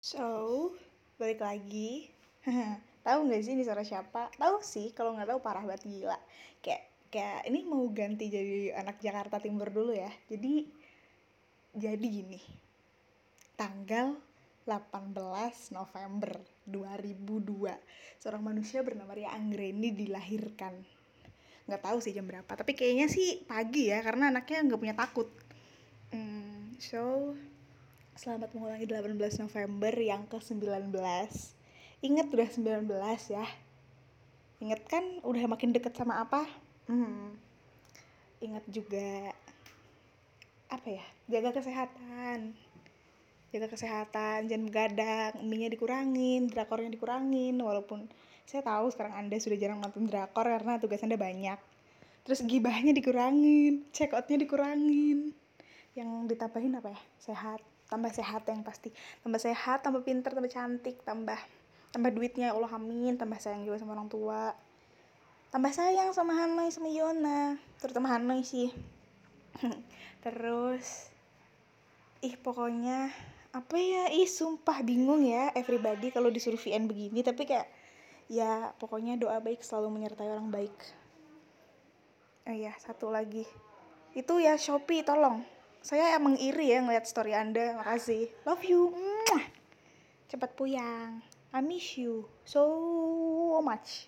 So, balik lagi. tahu nggak sih ini suara siapa? Tahu sih, kalau nggak tahu parah banget gila. Kayak kayak ini mau ganti jadi anak Jakarta Timur dulu ya. Jadi jadi gini. Tanggal 18 November 2002 seorang manusia bernama Ria Anggreni dilahirkan nggak tahu sih jam berapa tapi kayaknya sih pagi ya karena anaknya nggak punya takut hmm, so Selamat mengulangi 18 November yang ke-19 Ingat udah 19 ya Ingat kan udah makin deket sama apa? Hmm. Ingat juga Apa ya? Jaga kesehatan Jaga kesehatan, jangan begadang Mie-nya dikurangin, drakornya dikurangin Walaupun saya tahu sekarang Anda sudah jarang nonton drakor karena tugas Anda banyak Terus gibahnya dikurangin, check outnya dikurangin Yang ditambahin apa ya? Sehat tambah sehat yang pasti. Tambah sehat tambah pinter tambah cantik tambah tambah duitnya ya Allah amin. Tambah sayang juga sama orang tua. Tambah sayang sama Hanoi sama Yona. Terutama Hanoi sih. Terus ih pokoknya apa ya? Ih sumpah bingung ya everybody kalau disuruh VN begini. Tapi kayak ya pokoknya doa baik selalu menyertai orang baik. Oh iya satu lagi. Itu ya Shopee tolong saya emang iri ya ngeliat story Anda. Makasih. Love you. Cepat puyang. I miss you so much.